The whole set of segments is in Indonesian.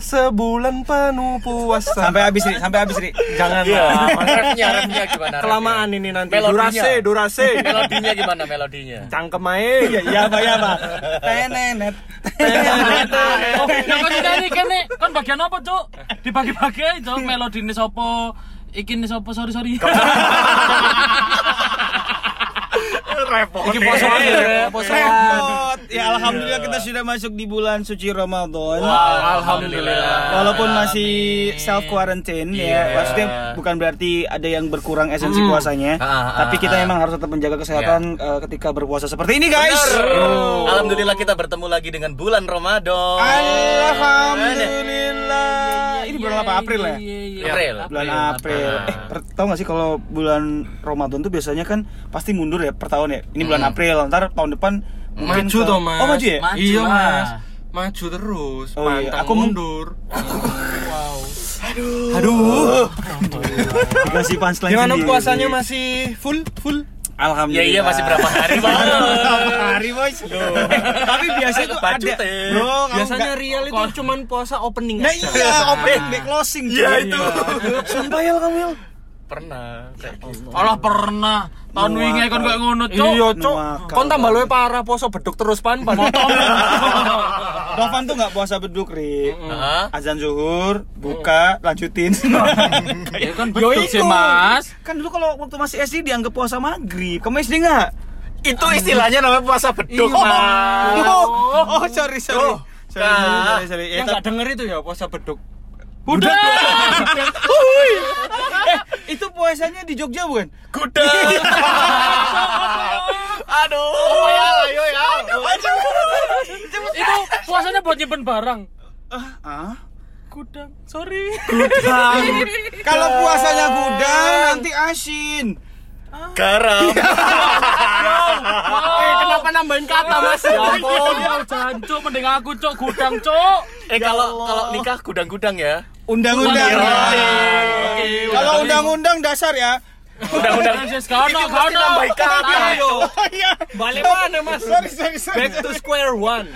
sebulan penuh puasa Sampai habis nih, sampai habis nih. Jangan Iya, lah. refnya, refnya gimana? refnya? Kelamaan ini nanti Melodinya. Durase, durase Melodinya gimana melodinya? Cangkem aja Iya, Pak, ya, Pak. Tenenet. Kan kita ini kan nih, kan bagian apa, Cuk? Dibagi-bagi aja, Cuk. Melodi ini sopo, iki ini sopo, sorry sorry. Repot Iki poso ya. Repot. Ya alhamdulillah kita sudah masuk di bulan suci Ramadan. Alhamdulillah. Walaupun masih self quarantine ya, Iya. maksudnya bukan berarti ada yang berkurang esensi puasanya, Ah, ah, tapi kita ah. memang harus tetap menjaga kesehatan eh, ketika berpuasa seperti ini, guys. Oh. Alhamdulillah kita bertemu lagi dengan bulan Ramadan. Alhamdulillah. Ini bulan apa? April ya? Iya, iya. April. Bulan April. Eh, per- tau gak sih kalau bulan Ramadan tuh biasanya kan pasti mundur ya per tahun ya. Ini bulan April, ntar tahun depan mungkin Maju ke- toh mas Oh maju ya? Maju Iya mas Maju terus Oh, iya. Aku mun- mundur Aduh. Dikasih punchline Gimana puasanya masih full? Full? Ya Alhamdulillah. iya masih berapa hari bang? Berapa hari bos? Tapi biasanya tuh ada. Bro, Biasanya real itu cuman puasa opening Nah aja. iya, open back closing. Iya, itu. Sumpah ya kamu. Pernah. kayak gitu. Alah pernah. Tahun wingi kan kayak ngono, Cuk. Iya cok Nuaka. Kon tambah luwe parah poso beduk terus pan pan Tovan tuh nggak puasa beduk, Ri. Azan zuhur, buka, lanjutin. Ya kan betul sih, itu. Mas. Kan dulu kalau waktu masih SD dianggap puasa maghrib. Kamu SD nggak? Itu istilahnya namanya puasa beduk, Iya, Mas. Oh, sorry, sorry. Oh, Sorry, nah. sorry, sorry. Ya, Yang nggak denger itu ya puasa beduk Udah. eh, itu puasanya di Jogja bukan? Kuda. Aduh. Oh ya, ayo ya. Itu puasanya buat nyimpen barang. Ah? Gudang. Sorry. Kalau puasanya gudang nanti asin. Garam. Eh, kenapa nambahin kata, Mas? Ya ampun, ya jancuk mending aku, Cuk, gudang, Cuk. Eh kalau kalau nikah gudang-gudang ya. Undang-undang. Iya. Oke, Kalau undang-undang dasar ya. Undang-undang. Yes, kau no, Itu kau mesti no. nambahin kata. Ayo. Iya. balik mana mas Sorry, sorry, sorry. back to square one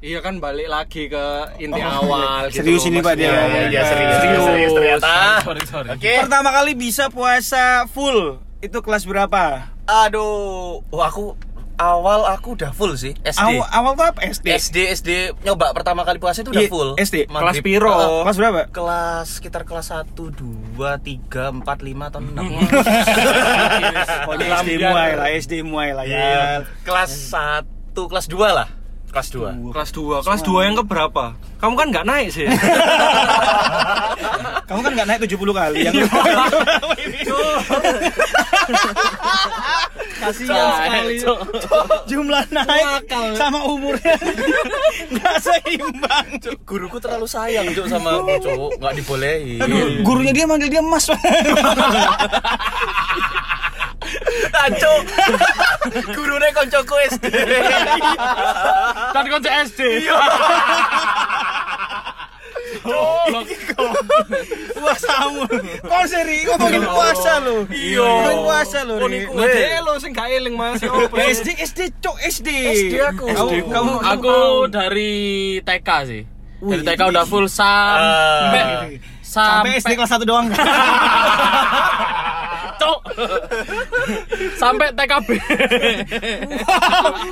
Iya kan balik lagi ke inti awal gitu Serius ini, Pak, dia. Iya, iya, serius, serius, serius ternyata. Sorry, sorry. Oke. Pertama kali bisa puasa full itu kelas berapa? Aduh, wah aku awal aku udah full sih SD. Awal, awal tuh apa SD? SD SD nyoba pertama kali puasa itu udah Iya, full. SD. Maghrib. Kelas piro? Ah, Kelas berapa? kelas sekitar kelas 1 2 3 4 5 atau 6. Oh, ini SD muai lah, SD muai lah ya. Iya. Kelas 1, kelas 2 lah. Kelas 2. kelas 2 kelas 2 yang keberapa kamu kan nggak naik sih Kamu kan nggak naik 70 kali yang Kasihan sekali. Jumlah naik sama umurnya nggak seimbang. Guruku terlalu sayang Cuk sama aku, Cuk. Enggak dibolehin. Aduh, gurunya dia manggil dia Mas. Aco. Gurune koncoku SD. Kan konco SD. Puasamu. Kau seri ngomongin puasa lo. Iya. Ngomongin puasa lo. oh niku aja lo sing gak eling mas Ya? SD SD cok SD. SD aku. Kamu Aku dari TK sih. Dari TK udah full sampai Ah. sampai SD kelas 1 doang. Cuk. sampai TKB.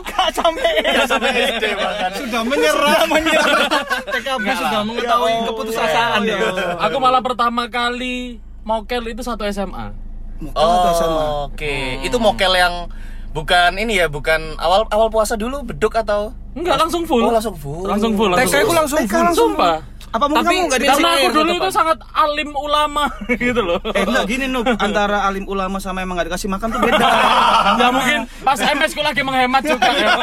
Gak sampai. Sampai SD bahkan. Sudah menyerah, menyerah. TKB sudah mengetahui Ya keputusasaan ya ya. Aku malah pertama kali mokel itu satu SMA. Oh, Oke, itu mokel yang bukan ini ya, bukan awal awal puasa dulu beduk atau Enggak langsung full. Oh, langsung full. Langsung full. TK aku full. langsung full. Sumpah. Apa mungkin Tapi kamu nggak karena dikasih aku air dulu ke itu sangat alim ulama gitu loh. Eh enggak gini Nup, antara alim ulama sama emang gak dikasih makan tuh beda. Nggak mungkin pas MS ku lagi menghemat juga ya.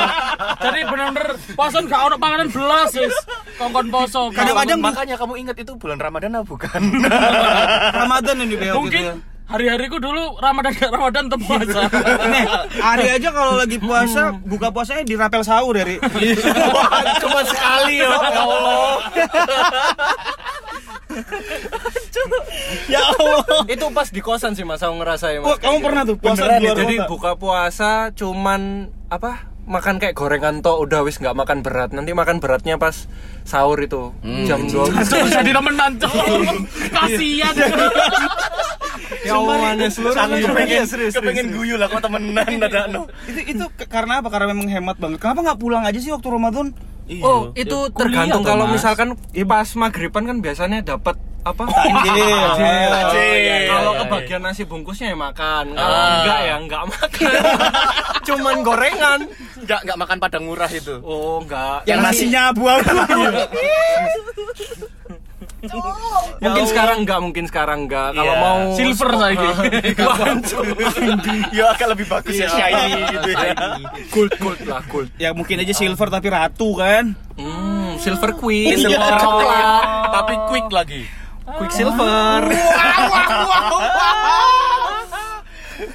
Jadi bener-bener puasa gak ono panganan belas wis. Kongkon poso. Kadang-kadang makanya kamu ingat itu bulan Ramadan apa bukan? Ramadan ini Beo mungkin gitu. Hari-hariku dulu Ramadan gak Ramadan tetep puasa. Nih, hari aja kalau lagi puasa, buka puasanya di rapel sahur dari. Cuma sekali ya, ya Allah. Ya Allah. itu pas di kosan sih mas aku ngerasain mas Wah, kayak kamu gitu. pernah tuh puasa Beneran di luar jadi kota? buka puasa cuman apa makan kayak gorengan toh udah wis nggak makan berat nanti makan beratnya pas sahur itu jam dua jadi temenan cuk. Kasihan. Ya Allah aneh seluruh Aku Iya, kepengen, serius, serius, kepengen serius. guyu lah kok temenan ada no. itu itu ke- karena apa? Karena memang hemat banget. Kenapa nggak pulang aja sih waktu Ramadan? oh itu Ya, tergantung kalau misalkan pas maghriban kan biasanya dapat apa Takjil. Takjil. Takjil. kalau Iya, kebagian nasi bungkusnya ya makan kalau Ah. enggak ya enggak makan cuman gorengan Enggak enggak makan padang murah itu. oh enggak Yang nasinya abu-abu. mungkin sekarang enggak mungkin sekarang enggak. Kalau Iya. mau Silver lagi. ya agak lebih bagus ya. shiny gitu ya. gold gold lah gold. Ya mungkin aja silver tapi ratu kan. hmm, silver queen Silver silver coklat. tapi quick lagi. quick silver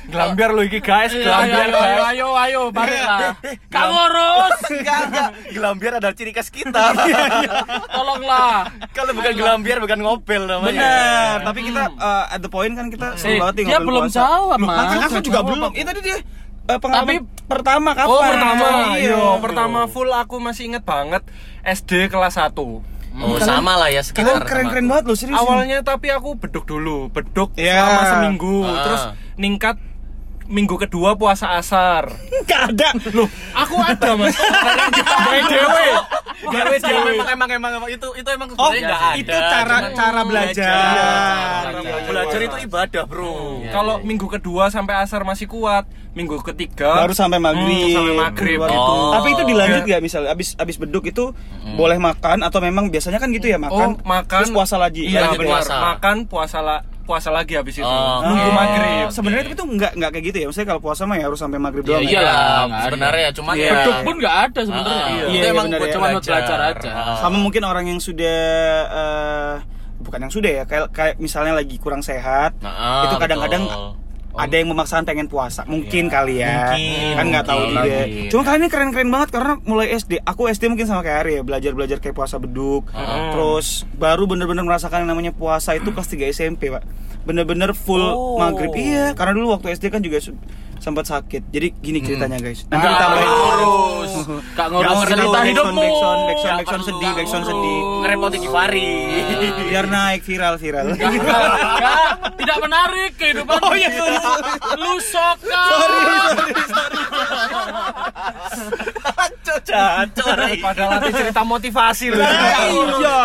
Gelambiar lo iki guys, Ayo, gelambiar ayo, ayo, guys. ayo, ayo, balik lah. Kamu urus. Enggak, enggak. Gelambiar adalah ciri khas kita. Tolonglah. Kalau bukan gelambiar bukan ngopel namanya. Benar, tapi kita uh, at the point kan kita seru Eh, banget nih dia belum jawab, Mas. kan aku juga belum. Itu tadi dia eh, pengalaman Tapi- pertama kapan? Oh pertama, Iya. pertama full aku masih inget banget SD kelas 1 Oh, sama lah ya Kalian sekitar. keren-keren sama banget loh serius. Awalnya tapi aku beduk dulu, beduk Iya. selama seminggu, Ah. terus ningkat minggu kedua puasa asar. Enggak ada. Loh, aku ada mas. Gawe dewe, gawe Iya, dewe. emang, emang emang itu itu emang Oh, nggak ada. itu cara Cuman cara belajar. Cara belajar itu ibadah, Bro. Kalau minggu kedua sampai asar masih kuat, minggu ketiga baru sampai maghrib. Hmm, sampai maghrib gitu. Tapi itu dilanjut Ya. nggak misalnya abis abis beduk itu boleh makan atau memang biasanya kan gitu ya Oh, makan, makan terus puasa lagi. Iya, benar. puasa. Makan puasa la, puasa lagi habis itu. Oh, Nunggu oke. maghrib. Sebenarnya tapi itu nggak nggak kayak gitu ya. Maksudnya kalau puasa mah ya harus sampai maghrib Ya doang. ya? iyalah, Nggak ada. sebenarnya cuma Iya. ya Beduk pun nggak ada sebenarnya. Ah, Iya, itu iya, emang benar buat ya. Cuma belajar aja. Ah. Sama mungkin orang yang sudah eh, bukan yang sudah ya, kayak kayak misalnya lagi kurang sehat, Nah, itu kadang-kadang betul. ada yang memaksakan pengen puasa. Mungkin kali ya. Mungkin, kan nggak tahu juga. Mungkin. cuma kalian ini keren-keren banget karena mulai SD aku SD mungkin sama kayak Ari ya belajar belajar kayak puasa beduk. Hmm. terus baru bener-bener merasakan yang namanya puasa itu kelas 3 SMP pak. Bener-bener full Oh. maghrib. Iya karena dulu waktu SD kan juga sempat sakit jadi gini ceritanya guys nanti Ah, ditambahin ngurus. Kak ngurus cerita hidupmu. backsound, backsound, backsound sedih, backsound sedih. Ngerepoti Givari. biar naik viral viral Enggak, tidak menarik kehidupan. Oh, iya, sorry, Lu soka. Cocok, Rai. Padahal nanti cerita motivasi loh. iya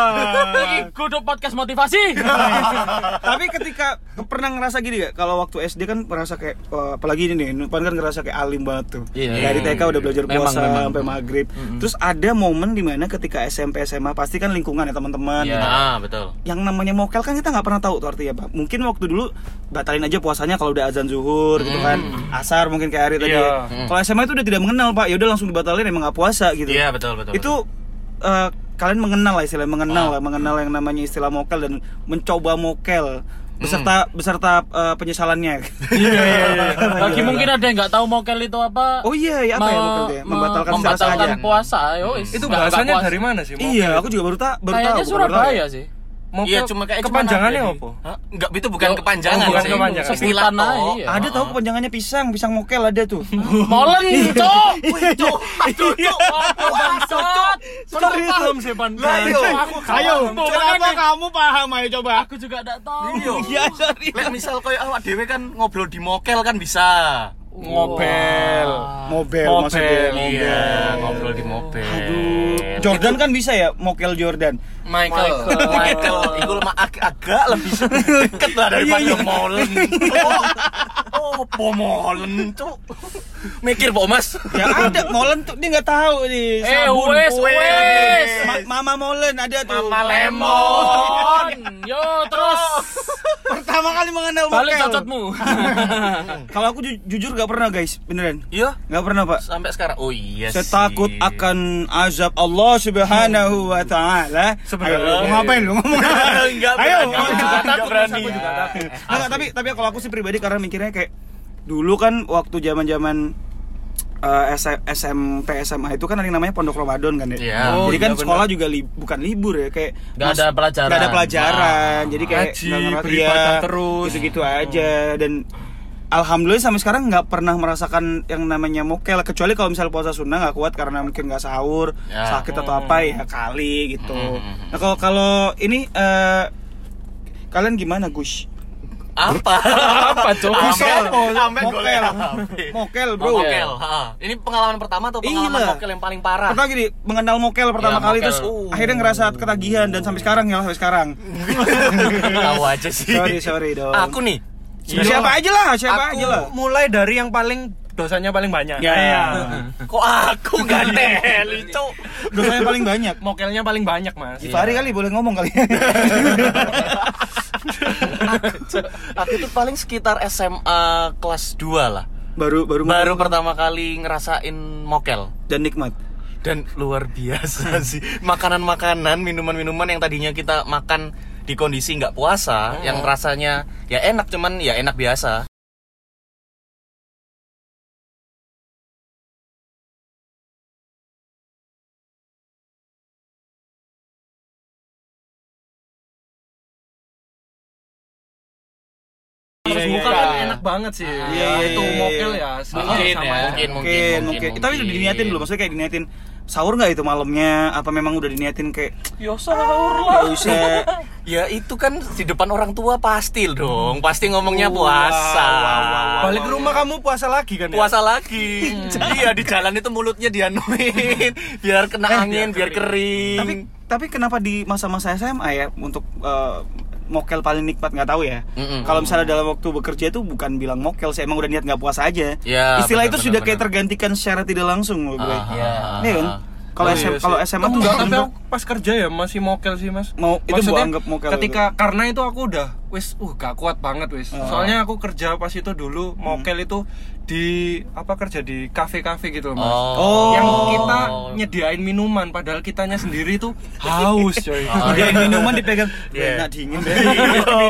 Lagi kudu podcast motivasi. tapi ketika pernah ngerasa gini gak kalau waktu SD kan merasa kayak apalagi ini nih Nupan kan ngerasa kayak alim banget tuh Iya. dari TK udah belajar Memang, puasa memang. sampai maghrib terus ada momen di mana ketika SMP SMA pasti kan lingkungan ya teman-teman Iya. Ah, betul. yang namanya mokel kan kita nggak pernah tahu tuh artinya apa mungkin waktu dulu batalin aja puasanya kalau udah azan zuhur gitu kan asar mungkin kayak hari tadi Iya. kalau SMA itu udah tidak mengenal pak ya udah langsung dibatalin emang nggak puasa gitu Iya, betul, betul. itu eh, kalian mengenal lah istilah mengenal Ah. lah mengenal yang namanya istilah mokel dan mencoba mokel beserta beserta eh, penyesalannya Iya, Bagi mungkin ada yang nggak tahu mokel itu apa. oh iya ya apa ya mokel itu ya? me- membatalkan membatalkan puasa. Yo, wis. Itu bahasanya dari mana sih? iya aku juga baru tak baru tahu Kayaknya tahu Surabaya ya. sih. Mau Iya, ke- cuma kayak kepanjangannya apa? Hah? Enggak, itu bukan Oh, kepanjangan oh, bukan sih. kepanjangan. Istilah Sebutan aja, toh. iya. ada tahu kepanjangannya pisang pisang mokel ada tuh Molen, cok. Cuk, aduh, cuk. Bangsat. Sorry, paham sih pan. Iya. Aku ayo kenapa kamu paham ayo coba Aku juga enggak tahu. iya sorry misal koyo awak dhewe kan ngobrol di mokel kan bisa. Ngobel. mobil Mobil, maksudnya Iya, ngobrol di mobil. aduh Jordan kan bisa ya mokel Jordan Michael. Michael, itu mah ag- agak lebih deket lah daripada Iya, iya. molen. Oh, apa molen, cuk? Mikir, Pak Mas. ya ada molen tuh dia nggak tahu nih Eh, sabun wes, kue. wes. Ma- Mama molen ada tuh Mama Lemon. Yo, terus pertama kali mengenal balik mokel cocotmu. kalau aku ju- jujur gak pernah guys beneran Iya, nggak pernah pak sampai sekarang. Oh iya saya sih. takut akan azab Allah subhanahu wa ta'ala Sebenarnya. Ngapain lu ngomong Enggak ayo berani. ngomong. Enggak berani. aku juga takut. Nggak, tapi tapi kalau aku sih pribadi karena mikirnya kayak dulu kan waktu zaman zaman eh, S- SMP SMA itu kan ada yang namanya Pondok Ramadan kan ya. Iya. Oh, jadi kan iya, sekolah juga li- bukan libur ya kayak Nggak ada pelajaran. nggak ada pelajaran. Ah. jadi kayak beribadah iya, terus. Gitu-gitu aja dan Alhamdulillah sampai sekarang nggak pernah merasakan yang namanya mokel kecuali kalau misalnya puasa sunnah nggak kuat karena mungkin nggak sahur Ya. sakit atau apa ya kali gitu. Hmm. Nah kalau kalau ini eh, kalian gimana Gus? Apa? Apa, Cok? Mokel, Sampai mokel, mokel bro. Mokel. ha. Ini pengalaman pertama atau pengalaman Iya. mokel yang paling parah? Pertama gini, mengenal mokel pertama Ya, kali mokel. terus Uh. akhirnya ngerasa ketagihan dan sampai sekarang ya sampai sekarang. Tahu aja sih. Sorry sorry dong. Aku nih. siapa aja lah, siapa aku aja lah. mulai dari yang paling dosanya paling banyak. Ya, ya. Kok aku ganteli, Cuk? Dosanya paling banyak. Mokelnya paling banyak, Mas. Gifari kali boleh ngomong kali. Aku tuh paling sekitar SMA kelas 2 lah. baru baru Baru pertama kali ngerasain mokel. dan nikmat. Dan luar biasa sih. Makanan-makanan, minuman-minuman yang tadinya kita makan di kondisi nggak puasa, yang rasanya ya enak cuman ya enak biasa. Banget sih. Iya, Ya, iya, itu iya, mokel iya. ya. sama- Mungkin sama ya. aja. Mungkin, Mungkin, mungkin. Tapi udah diniatin belum? Maksudnya kayak diniatin sahur nggak itu malamnya? Apa memang udah diniatin kayak Ya sahur nggak usah? Ya itu kan di depan orang tua pasti dong, pasti ngomongnya Wow, puasa. wow, wow, wow. Balik ke rumah kamu puasa lagi kan ya? Puasa lagi. Iya di jalan itu mulutnya dianuin biar kena angin, biar kering. Tapi tapi kenapa di masa-masa SMA ya untuk eh, mokel paling nikmat nggak tahu ya. Mm-mm. Kalau misalnya dalam waktu bekerja itu bukan bilang mokel, saya emang udah niat nggak puasa aja. Ya, Istilah benar, itu sudah kayak tergantikan secara tidak langsung loh gue. Ah, ah, ah, Iya kan? Kalau Oh, SM, iya kalau SMA tuh Enggak, nggak tapi aku pas kerja ya masih mokel sih mas Mau- itu gua anggap mokel ketika karena itu aku udah wis uh gak kuat banget wis Oh. soalnya aku kerja pas itu dulu mokel itu di apa kerja di kafe-kafe gitu loh mas Oh. yang kita nyediain minuman padahal kitanya sendiri tuh haus coy Oh, Dia minuman dipegang, Iya. enak dingin deh.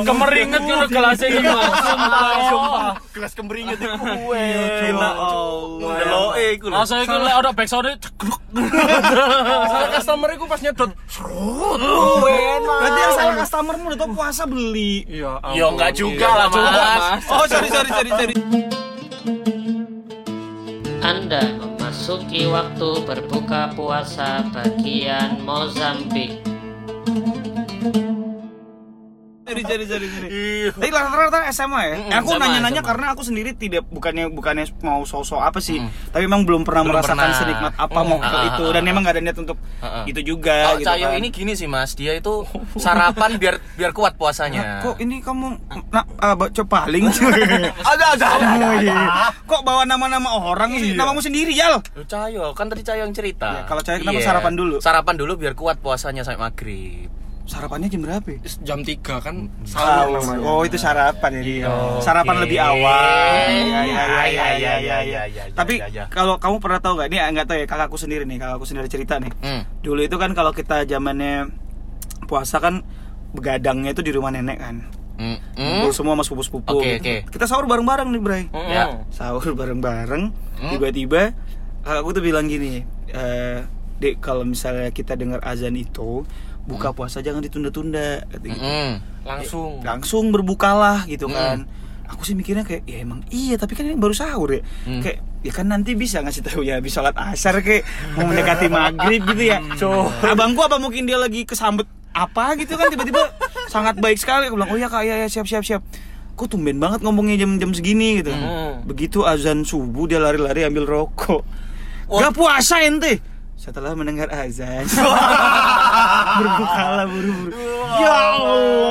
Kemeringet ngono gelasnya Mas. Sumpah, sumpah. Gelas kemeringet itu kue. Enak. Allah. Ndeloke iku lho. Masa iku lek ada backsound cegruk. soalnya customer itu pas nyedot serut Berarti yang salah customermu udah tau puasa beli. iya Ya enggak juga Iya, lah, juga, Mas. Oh, sorry sorry sorry sorry. Anda memasuki waktu berbuka puasa bagian Mozambik. Sorry sorry sorry sorry. Tapi rata-rata SMA ya. Mm-mm, aku nanya-nanya karena aku sendiri tidak bukannya bukannya mau sosok apa sih, tapi memang belum pernah Belum merasakan pernah. senikmat apa Mm, mokel ah, itu ah, dan ah, memang gak ada niat untuk Ah, ah. itu juga Kalau gitu Cahyo kan. ini gini sih Mas, dia itu sarapan biar biar kuat Nah, puasanya. kok ini kamu nak uh, baca paling ada ada Oh, iya. Kok bawa nama-nama orang sih? Namamu sendiri. Lu Cahyo, kan tadi Cahyo yang cerita. Ya, kalau Cahyo kenapa Iya. sarapan dulu? Sarapan dulu biar kuat puasanya sampai maghrib. Sarapannya jam berapa? ya? jam 3 kan Sahur. namanya Oh, itu sarapan ya. Oke. Sarapan lebih awal. Iya, iya, iya, iya, iya, iya, Tapi kalau kamu pernah tahu nggak? Ini nggak tahu ya kakakku sendiri nih, kakakku sendiri cerita nih. Hmm. Dulu itu kan kalau kita zamannya puasa kan begadangnya itu di rumah nenek kan. Hmm. Kumpul semua sama sepupu-sepupu. Oke, oke. Kita sahur bareng-bareng nih, Bray. Mm-mm. Ya. Sahur bareng-bareng. Hmm. Tiba-tiba kakakku tuh bilang gini, eh Dek, kalau misalnya kita dengar azan itu, buka puasa jangan ditunda-tunda. kata gitu. Hmm. langsung Langsung berbukalah gitu Mm. kan. Aku sih mikirnya kayak ya emang iya tapi kan ini baru sahur ya. Mm. Kayak ya kan nanti bisa ngasih tahu ya habis sholat asar kayak mau mendekati maghrib gitu ya. So, abangku apa mungkin dia lagi kesambet apa gitu kan tiba-tiba sangat baik sekali aku bilang oh ya kak ya, ya siap siap siap kok tumben banget ngomongnya jam-jam segini gitu Hmm. begitu azan subuh dia lari-lari ambil rokok gak puasa ente setelah mendengar azan berbukalah buru-buru ya Allah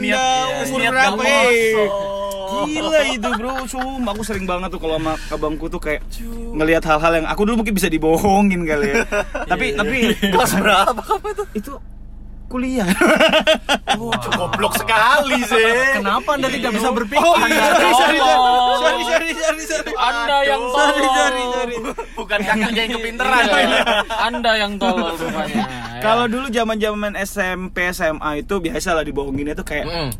anda umur berapa eh? Gila itu bro, sumpah aku sering banget tuh kalau sama abangku tuh kayak ngelihat hal-hal yang aku dulu mungkin bisa dibohongin kali ya. tapi tapi Kelas berapa kamu itu? itu kuliah. Oh, goblok sekali sih. kenapa anda tidak bisa berpikir Oh, iya, sorry, sorry, Allah. Sorry, sorry, sorry, sorry. Anda yang Sorry, tolol. sorry, sorry. Bukan kakaknya yang kepinteran. Anda yang tolol rupanya. Ya. Kalau dulu zaman-zaman SMP SMA itu biasa lah dibohonginnya tuh kayak Hmm.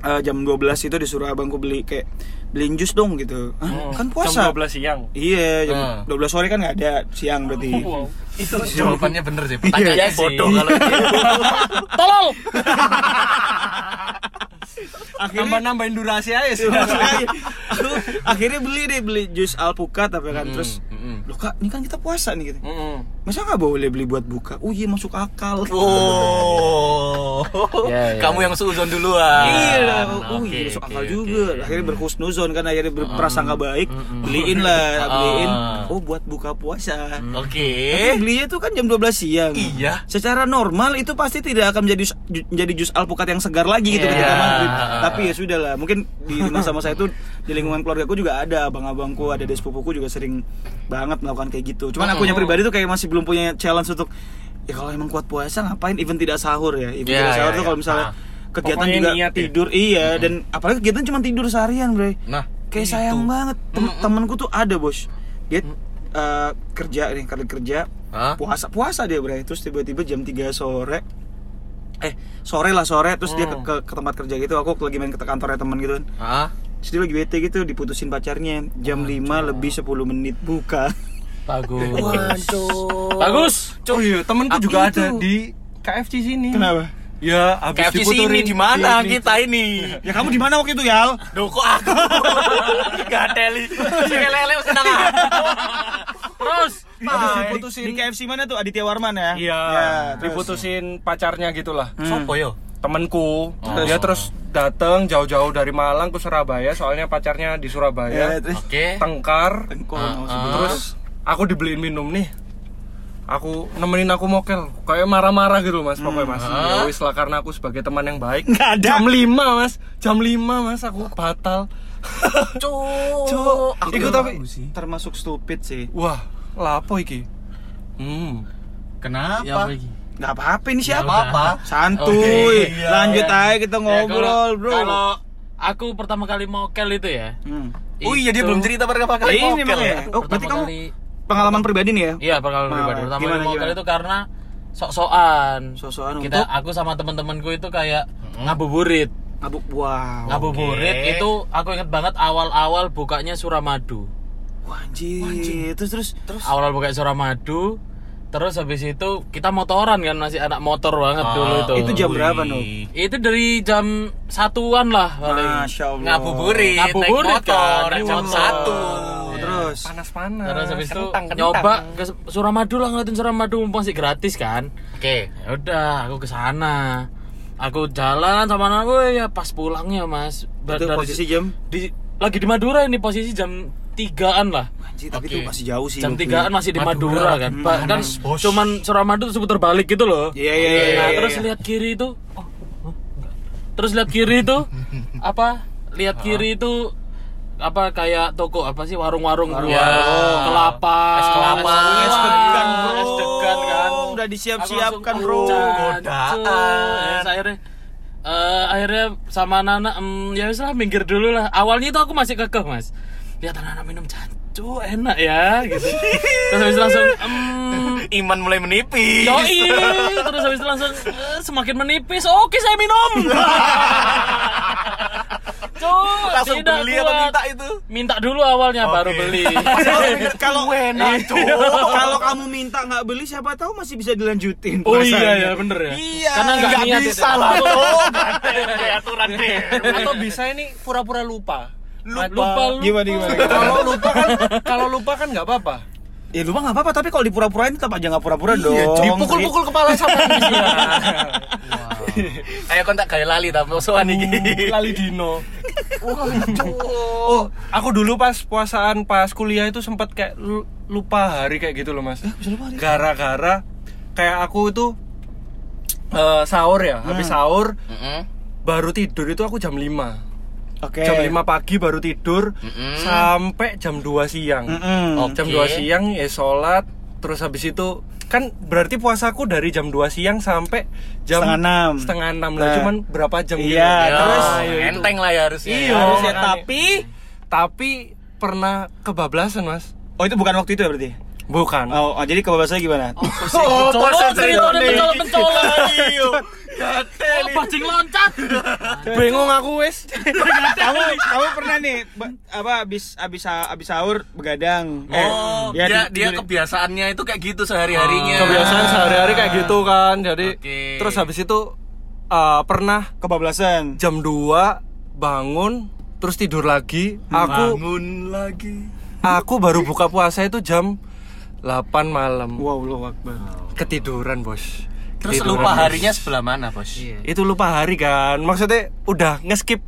eh, jam 12 itu disuruh abangku beli kayak beliin jus dong gitu. Hah, kan Jam puasa. 12 siang. Iya, jam Hmm. 12 sore kan nggak ada siang berarti. Itu jawabannya bener sih. Pertanyaannya Iya sih. bodoh kalau itu. Tolol. Nambah nambahin durasi aja sih. Aku akhirnya beli deh beli jus alpukat apa kan terus mm-mm. Loh kak ini kan kita puasa nih gitu Mm-mm. masa nggak boleh beli buat buka oh iya masuk akal Oh. Ya, ya. Kamu yang suzon duluan. iya oh Oke, iya masuk akal oke. juga akhirnya berhusnuzon kan akhirnya berprasangka baik beliin lah beliin Ah. oh buat buka puasa Oke. Tapi belinya tuh kan jam 12 siang. Iya. Secara normal itu pasti tidak akan menjadi jadi jus alpukat yang segar lagi gitu Iya. ketika maghrib. Tapi ya sudah lah, mungkin di masa-masa itu di lingkungan keluargaku juga ada abang-abangku, ada des sepupuku juga sering banget melakukan kayak gitu. Cuman aku pribadi tuh kayak masih belum punya challenge untuk ya kalau emang kuat puasa ngapain even tidak sahur ya. Even Iya, tidak sahur iya, tuh iya. kalau misalnya Ah. kegiatan juga niat ya. tidur iya dan apalagi kegiatan cuma tidur seharian, Bre. Nah, Kayak itu. sayang banget Tem- temenku tuh ada bos Dia eh, kerja nih kali kerja Hah? Puasa puasa dia bre Terus tiba-tiba jam 3 sore Eh sore lah sore Terus dia ke, ke, ke tempat kerja gitu Aku lagi main ke kantornya temen gitu kan? Dia lagi bete gitu Diputusin pacarnya Jam 5 lebih 10 menit buka Bagus. Waduh. Bagus. Oh iya, temenku Aku juga itu. ada di KFC sini. Kenapa? Ya, habis KFC sini di mana kita ini? Ya kamu di mana waktu itu Yal? Duh kok aku Gak teli lele senang Terus. Habis Di diputusin. KFC mana tuh? Aditya Warman ya? Iya, Ya, diputusin pacarnya gitulah. Sopo yo? Temenku, Oh. dia terus dateng jauh-jauh dari Malang ke Surabaya, soalnya pacarnya di Ya, Surabaya. terus Oke Tengkar, ah. sebut. terus aku dibeliin minum nih. Aku nemenin aku mokel, kayak marah-marah gitu mas, pokoknya mas. Ah. Ya wis lah karena aku sebagai teman yang baik. Nggak ada. Jam 5 mas, jam 5 mas aku batal. Cuk Aku Itu yang tapi sih. termasuk stupid sih Wah, lapo iki? Hmm. Kenapa? Ya apa iki? Gak apa-apa ini siapa? apa-apa. Santuy. Oke, iya. Lanjut aja kita Ya, ngobrol, kalau- bro. Kalau aku pertama kali mokel itu ya. Hmm. Oh iya dia itu- belum cerita pertama kali ini mokel memang ya ya. Oh, berarti kamu kali- pengalaman pribadi nih ya? Iya, pengalaman Nah, pribadi. Pertama gimana, kali mokel gimana? itu karena sok-sokan. Sok-sokan Kita untuk? aku sama teman-temanku itu kayak ngabuburit. Ngabuk wow. Ngabuburit Oke. itu aku inget banget awal-awal bukanya Suramadu. Wah, anjir. Terus terus terus Awal buka Suramadu, terus habis itu kita motoran kan masih anak motor banget Ah, dulu itu. itu jam berapa, Nuk? Itu dari jam satuan lah paling. Masya Allah. Ngabuburit, Ngabuburit naik motor, kan, naik jam motor. satu. Terus Panas-panas. Terus habis itu Kentang, kentang. nyoba ke Suramadu lah ngeliatin Suramadu mumpung masih gratis kan. Oke Ya udah, aku ke sana. Aku jalan sama anak gue ya pas pulangnya mas. Itu dari- posisi jam di lagi di Madura ini posisi jam tigaan lah. anjir, tapi Oke. itu masih jauh sih. Jam tigaan masih di Madura, Madura. kan. Hmm, Ba- kan bos. cuman Suramadu tuh seputar balik gitu loh. Iya, iya, iya, Nah, iya, terus iya. lihat kiri itu oh, oh, enggak. Terus lihat kiri itu apa? Lihat kiri itu apa kayak toko apa sih warung-warung Warung. Ya. kelapa Es kelapa. es degan bro es degan kan Udah disiap-siapkan, bro. langsung, Godaan. Ya, akhirnya eh, akhirnya sama anak-anak "Em, ya wis lah minggir dulu lah awalnya itu aku masih kekeh mas lihat anak-anak minum cancu enak ya gitu terus habis itu langsung "Em, Iman mulai menipis Yoi, terus habis itu langsung "Eh, semakin menipis. Oke, saya minum. Cuk, Langsung tidak beli atau kuat. minta itu? Minta dulu awalnya Oke. baru beli. kalau Enak, kalau kamu minta nggak beli siapa tahu masih bisa dilanjutin. Oh iya ya bener ya. Iya Karena nggak bisa itu. lah aturan deh Atau bisa ini pura-pura lupa. Lupa, lupa. Gimana gimana? Kalau lupa kan kalau lupa kan nggak apa-apa. Ya lupa nggak apa-apa, tapi kalau dipura-purain tetap aja nggak pura-pura dong. Dipukul-pukul kepala sama Ayo kontak gaya lali tapi musuhan iki Lali Dino. Oh, aku dulu pas puasaan pas kuliah itu sempat kayak lu- lupa hari kayak gitu loh mas. Gara-gara kayak aku itu eh, sahur ya, habis sahur Mm-mm. baru tidur itu aku jam 5 Oke. Jam 5 pagi baru tidur Mm-mm. sampai jam 2 siang. Mm-mm. Oke. Jam 2 siang ya sholat, terus habis itu kan berarti puasaku dari jam 2 siang sampai jam Setengah enam. setengah enam lah Nah. cuman berapa jam gitu. Iya, Ya, terus ayo itu. enteng lah ya harusnya Iya. Harusnya, makanya. tapi tapi pernah kebablasan mas Oh itu bukan waktu itu ya berarti? bukan Oh, oh, jadi kebablasannya gimana? Oh, Colok cerita ada pencolok-pencolok. Iya. Apa bajing loncat. Bingung aku wis. kamu kamu pernah nih apa abis abis abis sahur begadang Eh, Oh, ya, dia di- dia di- kebiasaannya itu kayak gitu sehari-harinya. Kebiasaan sehari-hari kayak gitu kan. Jadi terus habis itu uh, pernah kebablasan jam 2 bangun terus tidur lagi. Aku bangun lagi. aku baru buka puasa itu jam 8 malam. wow lo akbar Ketiduran, Bos. Terus Ketiduran, lupa harinya sebelah mana, Bos? Itu lupa hari kan. Maksudnya udah ngeskip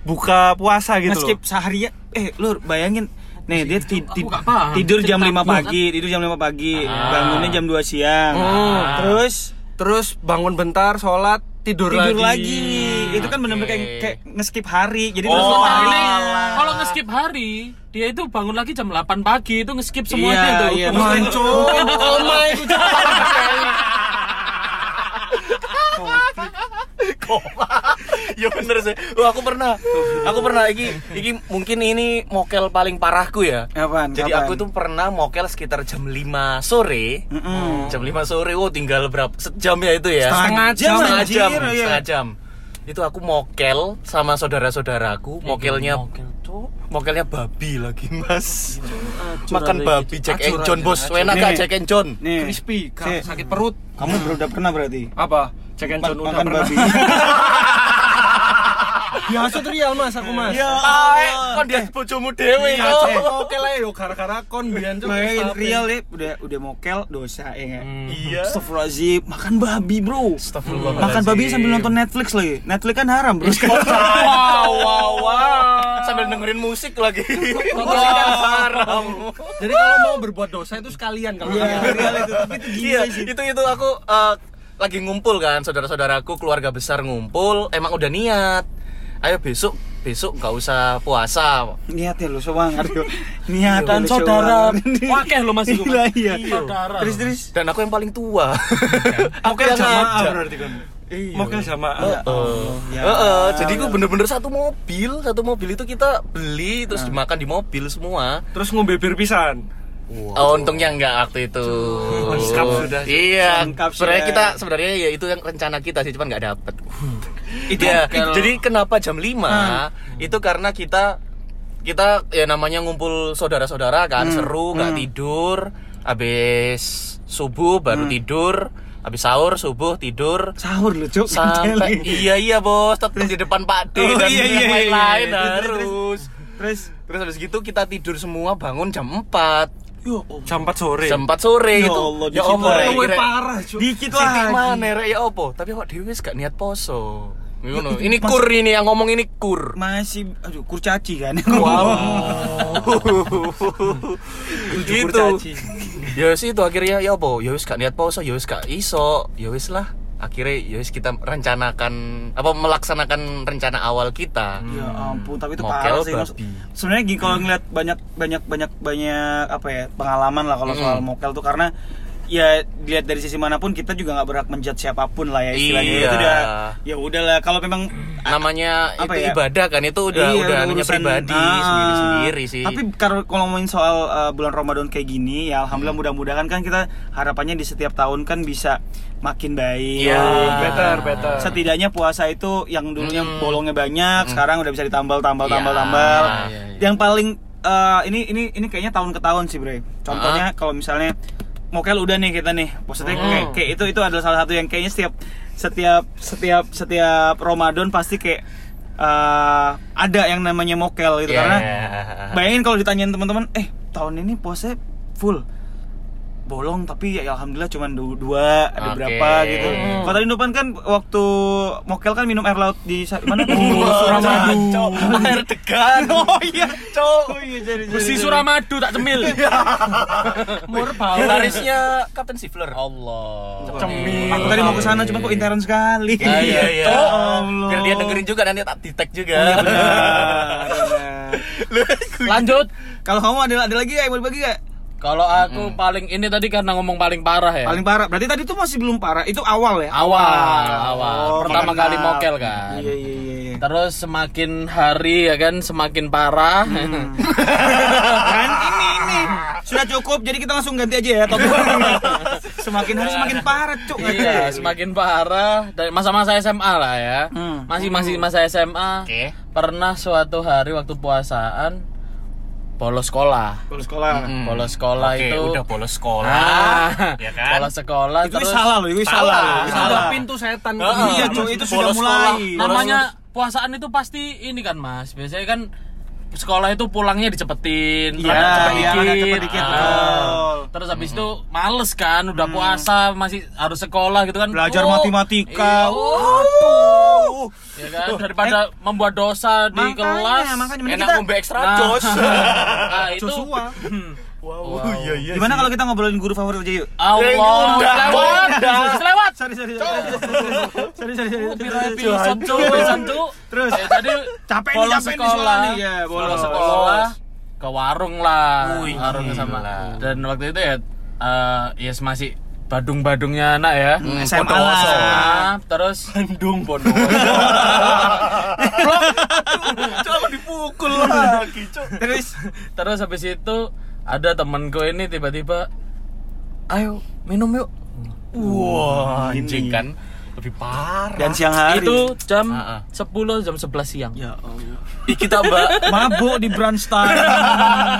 buka puasa gitu ngeskip loh. seharian eh lu bayangin nih dia ti- ti- nggak paham. tidur jam 5 Cerita pagi tidur jam 5 pagi bangunnya jam 2 siang Hmm. terus Terus bangun bentar, sholat, tidur, tidur lagi. lagi. itu kan bener-bener kayak, kayak ngeskip hari jadi Oh, terus alah. Ini kalau nge-skip hari, dia itu bangun lagi jam 8 pagi itu nge-skip semuanya Iya, itu. iya. Manco, koma ya bener sih. Wah, aku pernah. Aku pernah iki iki mungkin ini mokel paling parahku ya. Apaan? Jadi Kapan? aku tuh pernah mokel sekitar jam 5 sore. Mm-mm. Jam 5 sore, oh tinggal berapa? Sejam ya itu ya. Setengah jam, setengah anjir, jam, iya. setengah jam. Itu aku mokel sama saudara-saudaraku, mokelnya Mokel, Cuk. mokelnya babi lagi, Mas. Acur Makan babi gitu. Jack and John, Bos. acur. Enak gak. Jack and John? nih crispy, Si- sakit perut. kamu belum udah pernah berarti Apa? Cek and Ma- John udah makan pernah. babi Biasa tuh real mas, aku mas. Ah, kon dia bojomu dewe Iya. Oke lah yo, gara-gara kon biyen tapi- real deh, udah udah mokel dosa ya nggak? Iya. Astagfirullahaladzim, makan babi bro Astagfirullahaladzim. Makan babi sambil nonton Netflix lagi Netflix kan haram bro Wow, wow, wow. Sambil dengerin musik lagi. Musik kan haram. Jadi kalau mau berbuat dosa itu sekalian kalau Iya, real itu, tapi itu gila Iya, sih itu itu aku eh, lagi ngumpul kan, saudara-saudaraku, keluarga besar ngumpul, emang udah niat. Ayo besok besok nggak usah puasa. Niat ya lu semangat yo Niat Dan lu saudara wakeh lo masih Iya, iya. Saudara. Terus terus Dan aku yang paling tua. aku yang ngajak. berarti kan. Iya. Ya Allah, ya Heeh, jadi gue bener-bener satu mobil, satu mobil itu kita beli terus dimakan di mobil semua. Terus ngombe bir pisan. Oh, untungnya enggak waktu itu. Lengkap sudah. Iya, Lengkap sebenarnya sudah. kita sebenarnya ya itu yang rencana kita sih, cuman nggak dapet. Itu Ya, kalau- jadi kenapa jam 5? Itu karena kita kita ya namanya ngumpul saudara-saudara kan, seru, nggak tidur, habis subuh baru tidur, habis sahur subuh tidur Sahur lu cuk sampai iya iya bos tetap di depan Pak D Oh, dan iya, yang iya, iya, lain-lain iya. Terus, harus Terus terus habis gitu kita tidur semua bangun jam 4 Yo Allah. Jam 4 sore. jam 4 sore Ya itu Allah, ya lagi. Rek? Luwe Rek? parah, Cuk. Dikit lagi mana rek ya apa tapi kok Dewi gak niat poso Ngono. ini mas- kur ini yang ngomong ini kur Masih aduh kurcaci kan gitu kurcaci. ya wis itu akhirnya ya apa ya wis gak niat poso ya wis gak iso ya wis lah akhirnya ya kita rencanakan apa melaksanakan rencana awal kita Ya ampun, tapi itu Mokel parah sih. babi. Sebenarnya gini kalau ngeliat banyak banyak banyak banyak apa ya pengalaman lah kalau soal mokel tuh karena ya dilihat dari sisi mana pun kita juga nggak berhak menjudge siapa pun lah ya istilahnya Iya. itu udah ya udahlah kalau memang namanya Apa itu ya? ibadah kan itu udah Iya, udah urusan- pribadi Ah, sendiri sendiri sih Tapi kalau kalau ngomongin soal uh, bulan Ramadan kayak gini, ya alhamdulillah mudah-mudahan kan kita harapannya di setiap tahun kan bisa makin baik. Iya. Better, better. Setidaknya puasa itu yang dulunya Hmm. bolongnya banyak, sekarang udah bisa ditambal, tambal, Iya, tambal, tambal. iya, iya. Yang paling uh, ini ini ini kayaknya tahun ke tahun sih, Bre. Contohnya kalau misalnya mokel udah nih kita nih. Maksudnya Hmm. kayak, kayak itu itu adalah salah satu yang kayaknya setiap setiap setiap setiap Ramadan pasti kayak uh, ada yang namanya mokel gitu Iya. karena bayangin kalau ditanyain teman-teman eh tahun ini puasa full bolong tapi ya alhamdulillah cuma du- dua ada Oke. berapa gitu. Kalau tadi Nopan kan waktu mokel kan minum air laut di mana tuh? Suramadu. Suramadu. Air degan. Oh iya cok. Oh iya jadi Besi Suramadu tak cemil. Mur bau. gitarisnya Captain Sifler. Allah. Cemil. aku tadi mau ke sana cuma kok intern sekali. Iya iya iya. Ya Allah. biar dia dengerin juga nanti tak di tag juga. Oh, iya. Lanjut. kalau kamu ada ada lagi gak yang mau dibagi gak? Kalau aku paling ini tadi karena ngomong paling parah ya. paling parah berarti tadi tuh masih belum parah itu awal ya awal, awal. Oh, Pertama mengenal. kali mokel kan. iya iya iya iya. Terus semakin hari ya kan semakin parah. Kan ini ini sudah cukup jadi kita langsung ganti aja ya topik. semakin hari semakin parah, Cuk. iya, semakin parah dari masa-masa SMA lah ya. Hmm. Masih masih masa SMA. Oke. Pernah suatu hari waktu puasaan bolos sekolah. Kalau sekolah. Hmm. Bolos sekolah Oke, itu udah bolos sekolah. Ah, Ya kan? bolos sekolah Itu terus salah loh, itu salah. Salah. Itu udah pintu setan. Iya, Cuk, itu sudah mulai. sekolah. namanya puasaan itu pasti ini kan Mas. Biasanya kan sekolah itu pulangnya dicepetin, Iya, ada cepet iya, dikit. cepet dikit, Ah. betul. Terus habis itu males kan, udah puasa masih harus sekolah gitu kan. Belajar Oh, matematika. iya, Waduh. ya kan daripada membuat dosa di Makanya, kelas. makanya Enak kita ngombe ekstra Nah. jos. Nah, itu Joshua. Wow, iya iya. Gimana kalau kita ngobrolin guru favorit aja yuk? Allah, Udah, lewat, udah. lewat. Sorry, sorry, sorry. Sorry, sorry, episode pisan, cu. Terus. Ya, jadi Capek nih, capek sekolah nih. Ya, bolos sekolah ke warung lah, Wih, warung sama. Dan waktu itu ya, eh ya masih badung-badungnya anak ya. Hmm, SMA Bondowoso. lah. SMA, terus Bandung Bondowoso. Cuk, aku dipukul lagi, Cuk. Terus terus habis itu ada temanku ini tiba-tiba ayo minum yuk Wah, anjing kan lebih parah. dan siang hari. itu jam Ah, ah. 10 jam 11 siang ya Allah. Ih, kita Mbak Mabuk di brunch time.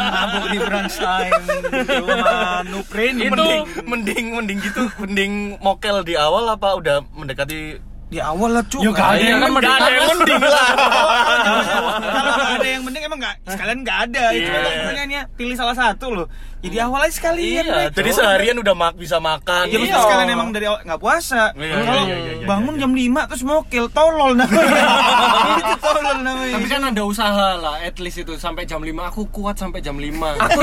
Mabuk di brunch time. Cuma nuprin Itu- mending mending mending gitu mending mokel di awal apa udah mendekati di awal lah cuk. Ya, nggak ada Iya, yang kan mending. Ada yang mending lah. Kalau ada yang mending emang nggak sekalian nggak ada. Itu Iya. kan pertanyaannya pilih salah satu loh. Jadi awal aja sekalian. Iya. Jadi seharian udah mak bisa makan. Ya mesti Iya. sekalian emang dari awal nggak puasa. Iya, Kalau iya, iya, iya, bangun iya. jam 5 terus mokel, tolol namanya. Itu tolol namanya. Tapi kan ada usaha lah, at least itu sampai jam 5 aku kuat sampai jam 5. Aku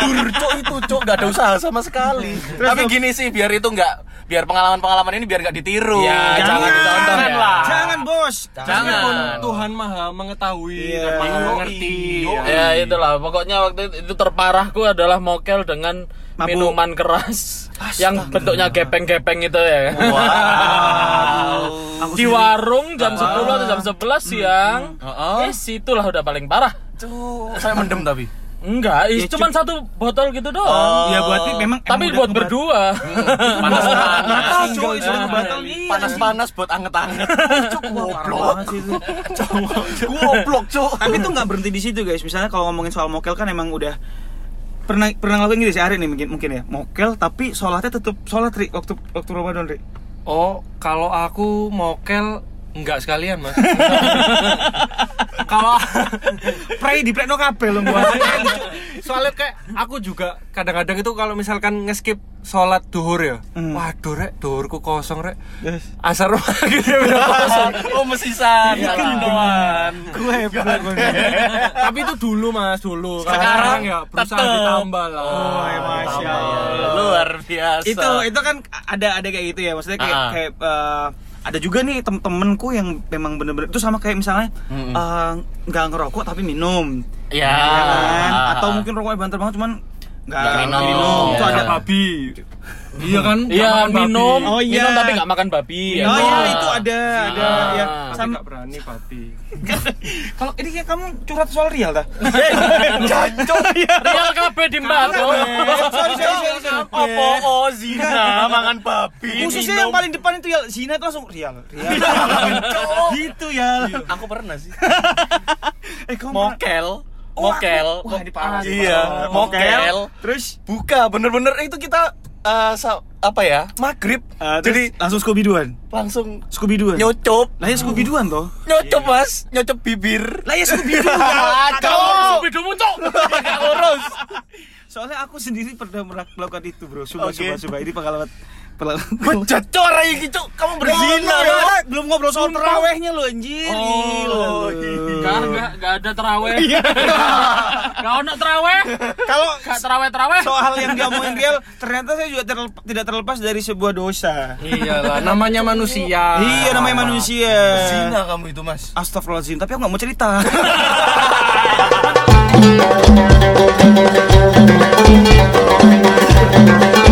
tidur cok itu cok gak ada usaha sama sekali. Tapi gini sih biar itu nggak biar pengalaman-pengalaman ini biar nggak ditiru. Ya, jangan ditonton ya. lah. Jangan bos. Meskipun Jangan. Tuhan Maha mengetahui Iya. dan Maha mengerti. yoi. Ya itulah pokoknya waktu itu, itu terparahku adalah mokel dengan Mabuk. minuman keras yang bentuknya gepeng-gepeng itu ya. Aku Di warung jam 10 atau jam 11 siang. Heeh. Yes, itulah udah paling parah. Cuk, saya mendem tapi. Enggak, Ya, cuman satu botol gitu doang. Ya berarti memang Tapi buat berdua. Panas-panas. Batal cuy, sudah batal nih. Panas-panas buat anget-anget. Cuk, goblok. sih itu. Goblok, cuk. Tapi itu nggak berhenti di situ guys. Misalnya kalau ngomongin soal mokel kan emang udah pernah pernah ngelakuin gitu sehari nih mungkin mungkin ya mokel tapi sholatnya tetap sholat ri waktu waktu Ramadan ri Oh, kalau aku mokel enggak sekalian, Mas. kalau pray di pray no kabel lo gua soalnya kayak aku juga kadang-kadang itu kalau misalkan ngeskip sholat duhur ya Hmm. waduh rek duhurku kosong rek Yes. asar gitu ya udah kosong Oh, mesisan. Iya, gue hebat gue tapi itu dulu mas dulu Sekarang ya berusaha tetep. ditambah lah Oh, ya, Masya Allah. Luar biasa. itu itu kan ada ada kayak gitu ya maksudnya kayak Ah. kayak eh, ada juga nih tem-temenku yang memang bener-bener itu sama kayak misalnya eh, nggak ngerokok tapi minum Ya. ya kan atau mungkin rokoknya banter banget cuman nggak Nggak minum. itu Ya. ada babi iya kan Iya, makan babi. minum, Oh, iya. minum tapi nggak makan babi. oh Enak. iya itu ada ada Ah. ya tapi sama nggak berani babi kalau ini kayak kamu curhat soal real dah Jancok. Real kabeh di mbak. sorry sorry sorry, sorry. Apa oh zina mangan babi. khususnya yang paling depan itu ya Zina itu langsung real real gitu ya Aku pernah sih. eh kamu Mokel. Oh, Mokel. wah ini parah sih, Iya, mokel. terus Buka, bener-bener itu kita sa- apa ya? Maghrib. eh, Jadi langsung Scooby Dooan langsung Scooby Dooan nyocop. lah ya Scooby Dooan toh Nyocop, Mas. Nyocop bibir. lah ya Scooby Doo Cok. Bidumu cok. Gak urus. soalnya aku sendiri pernah melakukan itu bro sumpah Oke. sumpah sumpah ini pengalaman Bejat cora iki, Cuk. Kamu berzina, Belum, Mas. belum ngobrol soal terawehnya lo anjir Oh, Gila, Gak, lo. gak, gak ada teraweh. Gak ada teraweh. kalau Gak teraweh teraweh. soal yang diomongin real ternyata saya juga tidak terlepas dari sebuah dosa iyalah namanya manusia iya namanya manusia Zina kamu itu, Mas. Astagfirullahaladzim, tapi aku nggak mau cerita.